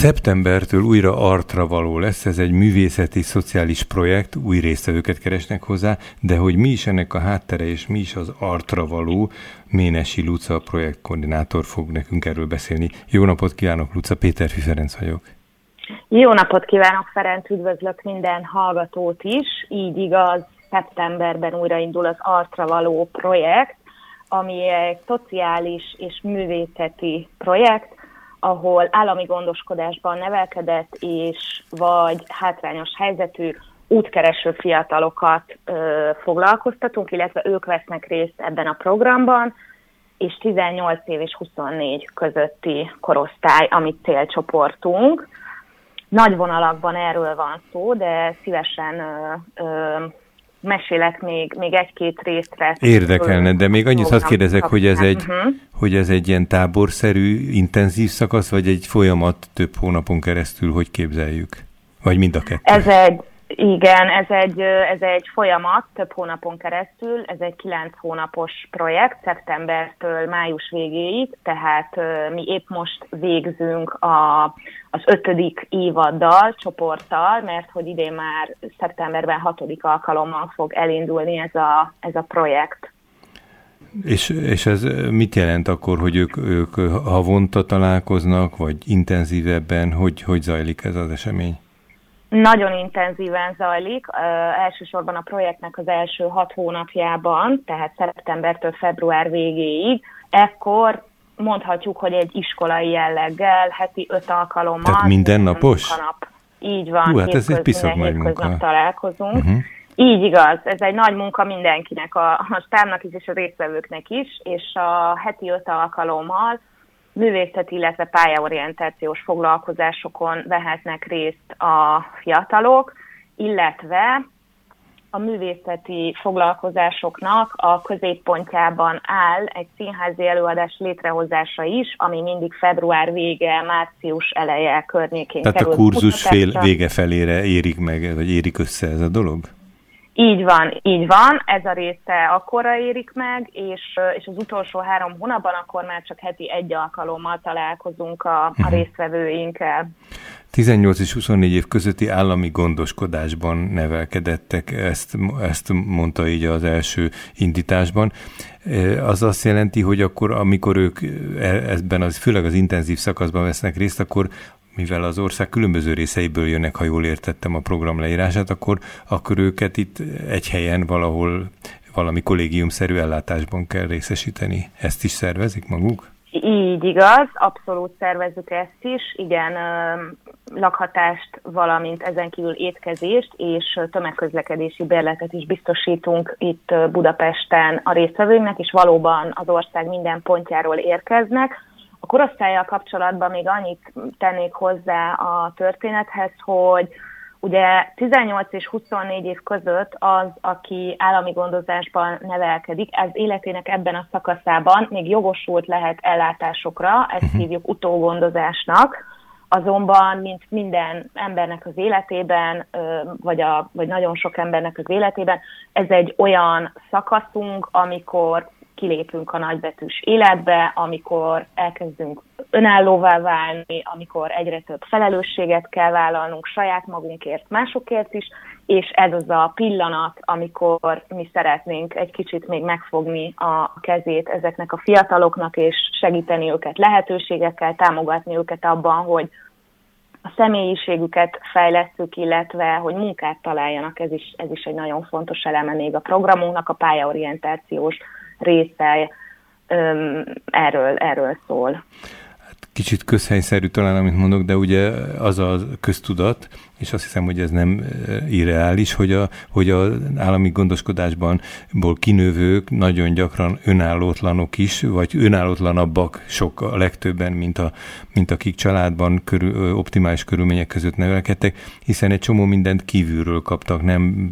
Szeptembertől újra artra való lesz, ez egy művészeti, szociális projekt, új résztvevőket keresnek hozzá, de hogy mi is ennek a háttere, és mi is az artra való, Ménesi Luca, a projektkoordinátor fog nekünk erről beszélni. Jó napot kívánok, Luca, Péter Ferenc vagyok. Jó napot kívánok, Ferenc, üdvözlök minden hallgatót is. Így igaz, szeptemberben újraindul az Artra való projekt, ami egy szociális és művészeti projekt, ahol állami gondoskodásban nevelkedett és vagy hátrányos helyzetű útkereső fiatalokat ö, foglalkoztatunk, illetve ők vesznek részt ebben a programban, és 18 év és 24 közötti korosztály, amit célcsoportunk. Nagy vonalakban erről van szó, de szívesen ö, ö, mesélek még, még egy-két részre. Érdekelne, de még annyit hadd kérdezek, hogy ez, egy, uh-huh. hogy ez egy ilyen táborszerű, intenzív szakasz, vagy egy folyamat több hónapon keresztül, hogy képzeljük? Vagy mind a kettő? Ez egy, igen, ez egy, ez egy folyamat több hónapon keresztül, ez egy kilenc hónapos projekt, szeptembertől május végéig, tehát mi épp most végzünk a, az ötödik évaddal, csoporttal, mert hogy idén már szeptemberben hatodik alkalommal fog elindulni ez a, ez a projekt. És, és ez mit jelent akkor, hogy ők, ők havonta találkoznak, vagy intenzívebben, hogy, hogy zajlik ez az esemény? Nagyon intenzíven zajlik, elsősorban a projektnek az első hat hónapjában, tehát szeptembertől február végéig. Ekkor mondhatjuk, hogy egy iskolai jelleggel, heti öt alkalommal. Tehát mindennapos? Nap. Így van. Hú, hát ez egy piszok nagy munka. találkozunk. Uh-huh. Így igaz, ez egy nagy munka mindenkinek, a, a stábnak is és a résztvevőknek is, és a heti öt alkalommal művészeti, illetve pályaorientációs foglalkozásokon vehetnek részt a fiatalok, illetve a művészeti foglalkozásoknak a középpontjában áll egy színházi előadás létrehozása is, ami mindig február vége, március eleje környékén Tehát kerül. a kurzus fél vége felére érik meg, vagy érik össze ez a dolog? Így van, így van, ez a része akkora érik meg, és, és az utolsó három hónapban akkor már csak heti egy alkalommal találkozunk a, a mhm. résztvevőinkkel. 18 és 24 év közötti állami gondoskodásban nevelkedettek, ezt, ezt mondta így az első indításban. Az azt jelenti, hogy akkor, amikor ők e, ebben az, főleg az intenzív szakaszban vesznek részt, akkor mivel az ország különböző részeiből jönnek, ha jól értettem a program leírását, akkor, akkor őket itt egy helyen valahol valami kollégiumszerű ellátásban kell részesíteni. Ezt is szervezik maguk? Így igaz, abszolút szervezzük ezt is. Igen, lakhatást, valamint ezen kívül étkezést és tömegközlekedési bérletet is biztosítunk itt Budapesten a résztvevőknek, és valóban az ország minden pontjáról érkeznek. A korosztályjal kapcsolatban még annyit tennék hozzá a történethez, hogy ugye 18 és 24 év között az, aki állami gondozásban nevelkedik, ez életének ebben a szakaszában még jogosult lehet ellátásokra, ezt uh-huh. hívjuk utógondozásnak, azonban, mint minden embernek az életében, vagy, a, vagy nagyon sok embernek az életében, ez egy olyan szakaszunk, amikor kilépünk a nagybetűs életbe, amikor elkezdünk önállóvá válni, amikor egyre több felelősséget kell vállalnunk saját magunkért, másokért is, és ez az a pillanat, amikor mi szeretnénk egy kicsit még megfogni a kezét ezeknek a fiataloknak, és segíteni őket lehetőségekkel, támogatni őket abban, hogy a személyiségüket fejlesztük, illetve hogy munkát találjanak, ez is, ez is egy nagyon fontos eleme még a programunknak, a pályaorientációs része erről, erről szól. Hát kicsit közhelyszerű talán, amit mondok, de ugye az a köztudat, és azt hiszem, hogy ez nem irreális, hogy a, hogy az állami gondoskodásban kinövők nagyon gyakran önállótlanok is, vagy önállótlanabbak sok a legtöbben, mint, a, mint akik családban körül, optimális körülmények között nevelkedtek, hiszen egy csomó mindent kívülről kaptak, nem,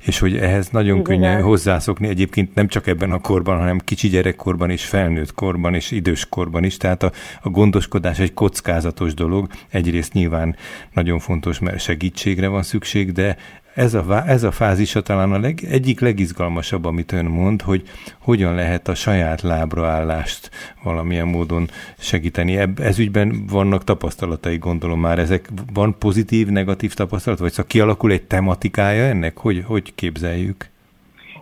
és hogy ehhez nagyon Igen. könnyen hozzászokni egyébként nem csak ebben a korban, hanem kicsi gyerekkorban és felnőtt korban és idős korban is, tehát a, a gondoskodás egy kockázatos dolog, egyrészt nyilván nagyon fontos, mert segítségre van szükség, de ez a, ez a fázisa talán a leg, egyik legizgalmasabb, amit ön mond, hogy hogyan lehet a saját lábraállást valamilyen módon segíteni. Ebb, ez ügyben vannak tapasztalatai, gondolom már. Ezek van pozitív, negatív tapasztalat, vagy szóval kialakul egy tematikája ennek? Hogy, hogy képzeljük?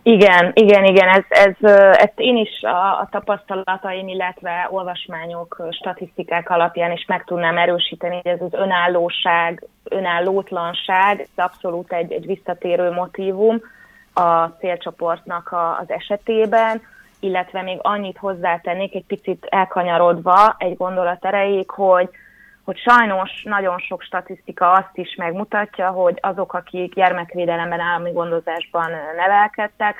Igen, igen, igen, ez, ez, ezt én is a, a tapasztalataim, illetve olvasmányok, statisztikák alapján is meg tudnám erősíteni, hogy ez az önállóság, önállótlanság, ez abszolút egy, egy visszatérő motívum a célcsoportnak a, az esetében, illetve még annyit hozzátennék, egy picit elkanyarodva egy gondolat erejéig, hogy hogy sajnos nagyon sok statisztika azt is megmutatja, hogy azok, akik gyermekvédelemben, állami gondozásban nevelkedtek,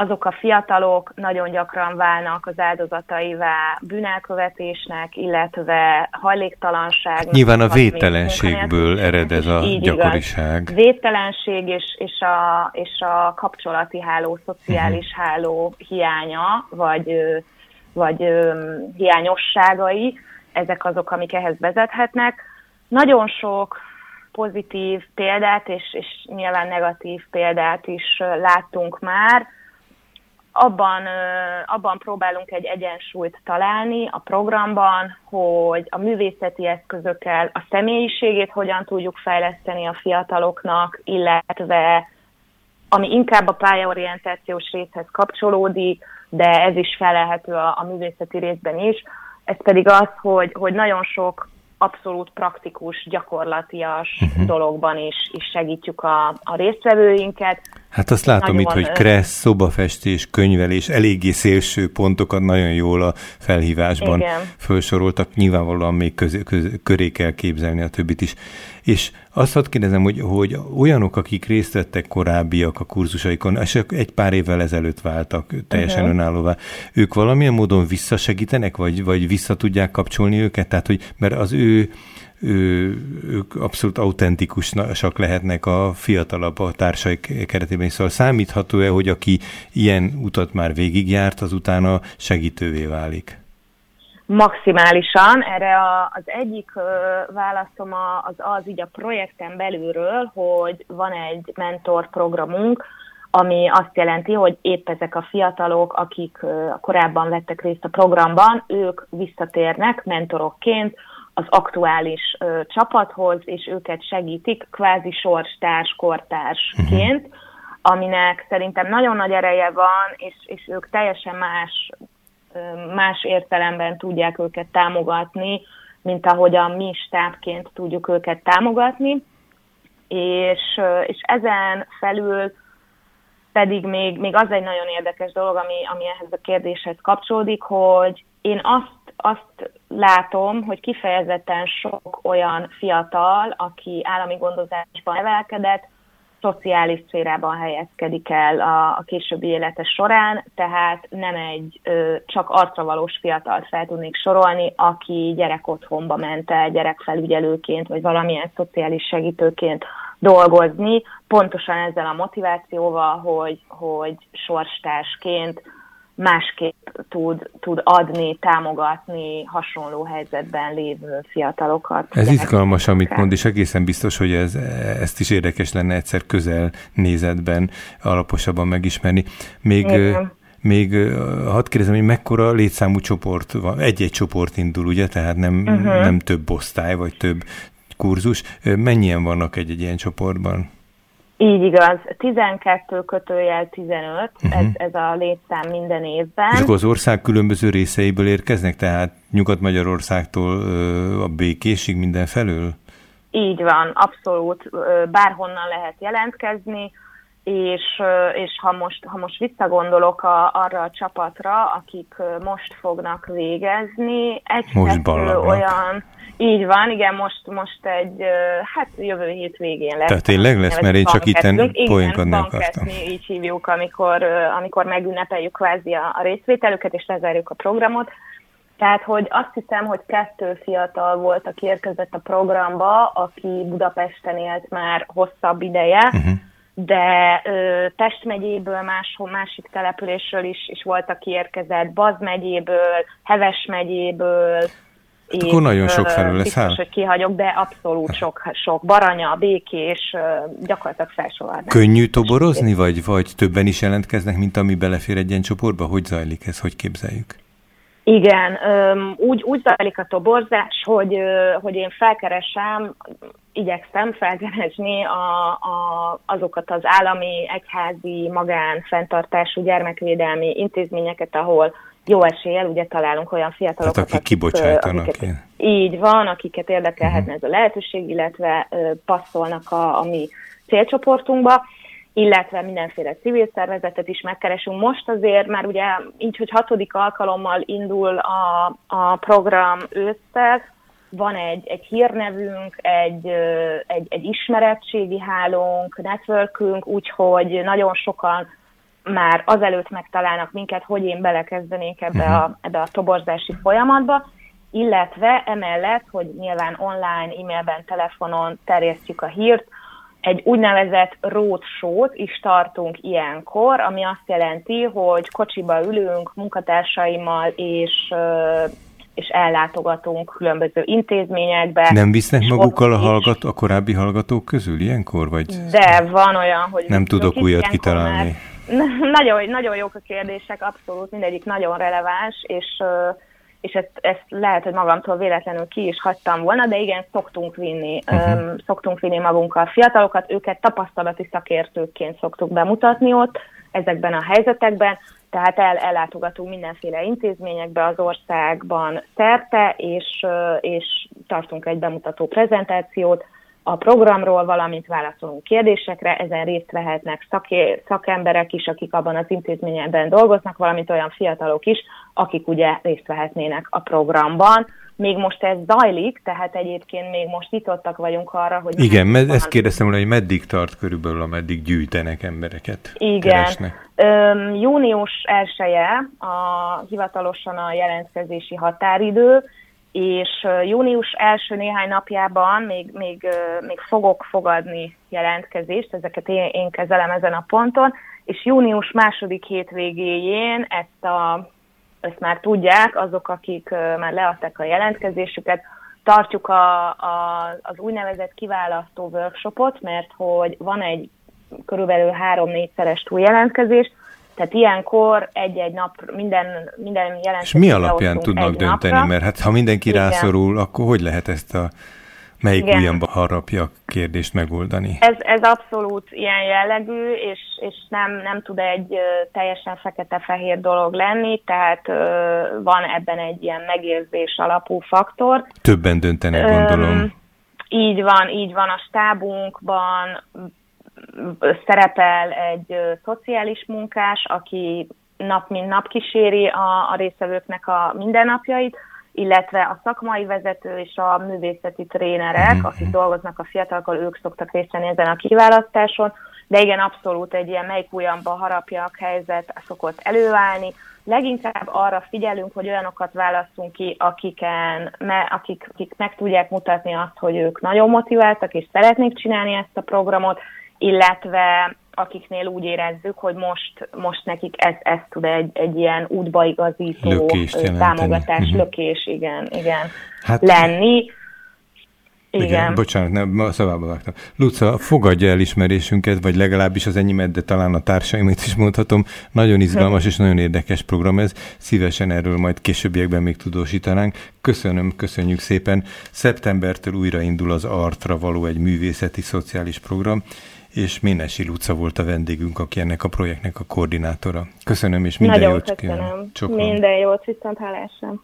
azok a fiatalok nagyon gyakran válnak az áldozataivá bűnelkövetésnek, illetve hajléktalanságnak. Nyilván a védtelenségből ered ez a gyakoriság. Igaz. Védtelenség és, és, a, és a kapcsolati háló, szociális uh-huh. háló hiánya, vagy, vagy hiányosságai, ezek azok, amik ehhez vezethetnek. Nagyon sok pozitív példát és, és nyilván negatív példát is láttunk már. Abban, abban próbálunk egy egyensúlyt találni a programban, hogy a művészeti eszközökkel a személyiségét hogyan tudjuk fejleszteni a fiataloknak, illetve ami inkább a pályaorientációs részhez kapcsolódik, de ez is felelhető a, a művészeti részben is, ez pedig az, hogy, hogy nagyon sok abszolút praktikus, gyakorlatias uh-huh. dologban is, is segítjük a, a résztvevőinket. Hát azt látom nagyon itt, hogy kressz, szobafestés, könyvelés, eléggé szélső pontokat nagyon jól a felhívásban Igen. felsoroltak. Nyilvánvalóan még köz, köz, köré kell képzelni a többit is. És azt hadd kérdezem, hogy, hogy olyanok, akik részt vettek korábbiak a kurzusaikon, és egy pár évvel ezelőtt váltak teljesen uh-huh. önállóvá, ők valamilyen módon visszasegítenek, vagy, vagy vissza tudják kapcsolni őket? Tehát, hogy mert az ő ő, ők abszolút autentikusak lehetnek a fiatalabb a társai keretében. Szóval számítható-e, hogy aki ilyen utat már végigjárt, az utána segítővé válik? Maximálisan. Erre a, az egyik ö, válaszom az az így a projekten belülről, hogy van egy mentor programunk, ami azt jelenti, hogy épp ezek a fiatalok, akik korábban vettek részt a programban, ők visszatérnek mentorokként az aktuális ö, csapathoz, és őket segítik kvázi sorstárs, kortársként, uh-huh. aminek szerintem nagyon nagy ereje van, és, és ők teljesen más, ö, más értelemben tudják őket támogatni, mint ahogyan mi stábként tudjuk őket támogatni, és, és ezen felül pedig még, még az egy nagyon érdekes dolog, ami, ami ehhez a kérdéshez kapcsolódik, hogy én azt azt látom, hogy kifejezetten sok olyan fiatal, aki állami gondozásban nevelkedett, szociális szférában helyezkedik el a, a későbbi élete során, tehát nem egy ö, csak arcavalós fiatalt fel tudnék sorolni, aki gyerek otthonba ment el gyerekfelügyelőként, vagy valamilyen szociális segítőként dolgozni, pontosan ezzel a motivációval, hogy, hogy sorstársként másképp tud, tud adni, támogatni hasonló helyzetben lévő fiatalokat. Ez izgalmas, amit mond, és egészen biztos, hogy ez, ezt is érdekes lenne egyszer közel nézetben alaposabban megismerni. Még, Igen. még hadd kérdezem, hogy mekkora létszámú csoport van? Egy-egy csoport indul, ugye? Tehát nem, uh-huh. nem több osztály, vagy több kurzus. Mennyien vannak egy-egy ilyen csoportban? Így igaz, 12 kötőjel 15, uh-huh. ez, ez a létszám minden évben. És akkor az ország különböző részeiből érkeznek, tehát Nyugat-Magyarországtól a békésig mindenfelől? Így van, abszolút, bárhonnan lehet jelentkezni, és, és ha, most, ha most visszagondolok a, arra a csapatra, akik most fognak végezni, egy-kettő olyan így van, igen, most, most egy, hát jövő hét végén lesz. Tehát tényleg lesz, mert én csak itten poénkodni akartam. így hívjuk, amikor, amikor megünnepeljük kvázi a, a részvételüket, és lezárjuk a programot. Tehát, hogy azt hiszem, hogy kettő fiatal volt, aki érkezett a programba, aki Budapesten élt már hosszabb ideje, uh-huh. de ö, Pest megyéből, máshol, másik településről is, is volt, aki érkezett, Baz megyéből, Heves megyéből, Hát akkor nagyon sok felül lesz, biztos, hogy kihagyok, de abszolút sok, sok. Baranya, békés, gyakorlatilag felsorolnám. Könnyű toborozni, vagy, vagy többen is jelentkeznek, mint ami belefér egy ilyen csoportba? Hogy zajlik ez, hogy képzeljük? Igen, úgy, úgy zajlik a toborzás, hogy, hogy én felkeresem, igyekszem felkeresni a, a, azokat az állami, egyházi, magán, fenntartású gyermekvédelmi intézményeket, ahol jó eséllyel ugye találunk olyan fiatalokat, Tehát akik kibocsájtanak. Akiket, így van, akiket érdekelhetne uh-huh. ez a lehetőség, illetve passzolnak a, a mi célcsoportunkba illetve mindenféle civil szervezetet is megkeresünk. Most azért már ugye így, hogy hatodik alkalommal indul a, a program ősszel, van egy, egy hírnevünk, egy, egy, egy ismerettségi hálónk, networkünk, úgyhogy nagyon sokan már azelőtt megtalálnak minket, hogy én belekezdenék ebbe a, ebbe a toborzási folyamatba, illetve emellett, hogy nyilván online, e-mailben, telefonon terjesztjük a hírt, egy úgynevezett road show-t is tartunk ilyenkor, ami azt jelenti, hogy kocsiba ülünk munkatársaimmal, és és ellátogatunk különböző intézményekbe. Nem visznek magukkal a, hallgat, a korábbi hallgatók közül ilyenkor? Vagy? De van olyan, hogy... Nem tudok újat kitalálni. Nagyon, nagyon jók a kérdések, abszolút, mindegyik nagyon releváns, és és ezt, ezt lehet, hogy magamtól véletlenül ki is hagytam volna, de igen, szoktunk vinni, uh-huh. szoktunk vinni magunkkal fiatalokat, őket tapasztalati szakértőként szoktuk bemutatni ott ezekben a helyzetekben, tehát el, ellátogatunk mindenféle intézményekbe az országban szerte, és, és tartunk egy bemutató prezentációt, a programról, valamint válaszolunk kérdésekre, ezen részt vehetnek szaké, szakemberek is, akik abban az intézményben dolgoznak, valamint olyan fiatalok is, akik ugye részt vehetnének a programban. Még most ez zajlik, tehát egyébként még most nyitottak vagyunk arra, hogy... Igen, med- ezt kérdeztem volna, hogy meddig tart körülbelül, ameddig gyűjtenek embereket, Igen. keresnek. Üm, június 1 a hivatalosan a jelentkezési határidő, és június első néhány napjában még, még, még fogok fogadni jelentkezést, ezeket én, én kezelem ezen a ponton, és június második hétvégéjén ezt, a, ezt már tudják azok, akik már leadták a jelentkezésüket, tartjuk a, a, az úgynevezett kiválasztó workshopot, mert hogy van egy körülbelül három-négyszeres túljelentkezés, tehát ilyenkor egy-egy nap minden, minden jelentés. És mi alapján tudnak dönteni? Napra. Mert hát ha mindenki Igen. rászorul, akkor hogy lehet ezt a melyik Igen. ujjamba harapja kérdést megoldani? Ez, ez abszolút ilyen jellegű, és, és nem, nem tud egy teljesen fekete-fehér dolog lenni, tehát van ebben egy ilyen megérzés alapú faktor. Többen döntenek, gondolom. Így van, így van. A stábunkban szerepel egy szociális munkás, aki nap mint nap kíséri a, a részvevőknek a mindennapjait, illetve a szakmai vezető és a művészeti trénerek, mhm. akik dolgoznak a fiatalokkal, ők szoktak részt venni ezen a kiválasztáson, de igen, abszolút egy ilyen melyik ujjamba harapjak helyzet szokott előállni. Leginkább arra figyelünk, hogy olyanokat választunk ki, akiken, me, akik, akik meg tudják mutatni azt, hogy ők nagyon motiváltak és szeretnék csinálni ezt a programot, illetve akiknél úgy érezzük, hogy most, most nekik ez, ez tud egy, egy ilyen útbaigazító Lökést támogatás, uh-huh. lökés, igen, igen, hát, lenni. Igen. igen, bocsánat, nem, szavába vágtam. Luca, fogadja elismerésünket, vagy legalábbis az enyémet, de talán a társaimat is mondhatom. Nagyon izgalmas és nagyon érdekes program ez. Szívesen erről majd későbbiekben még tudósítanánk. Köszönöm, köszönjük szépen. Szeptembertől újraindul az Artra való egy művészeti szociális program, és Ménesi Luca volt a vendégünk, aki ennek a projektnek a koordinátora. Köszönöm, és minden Nagyon jót köszönöm. Minden jót, viszont hálásra.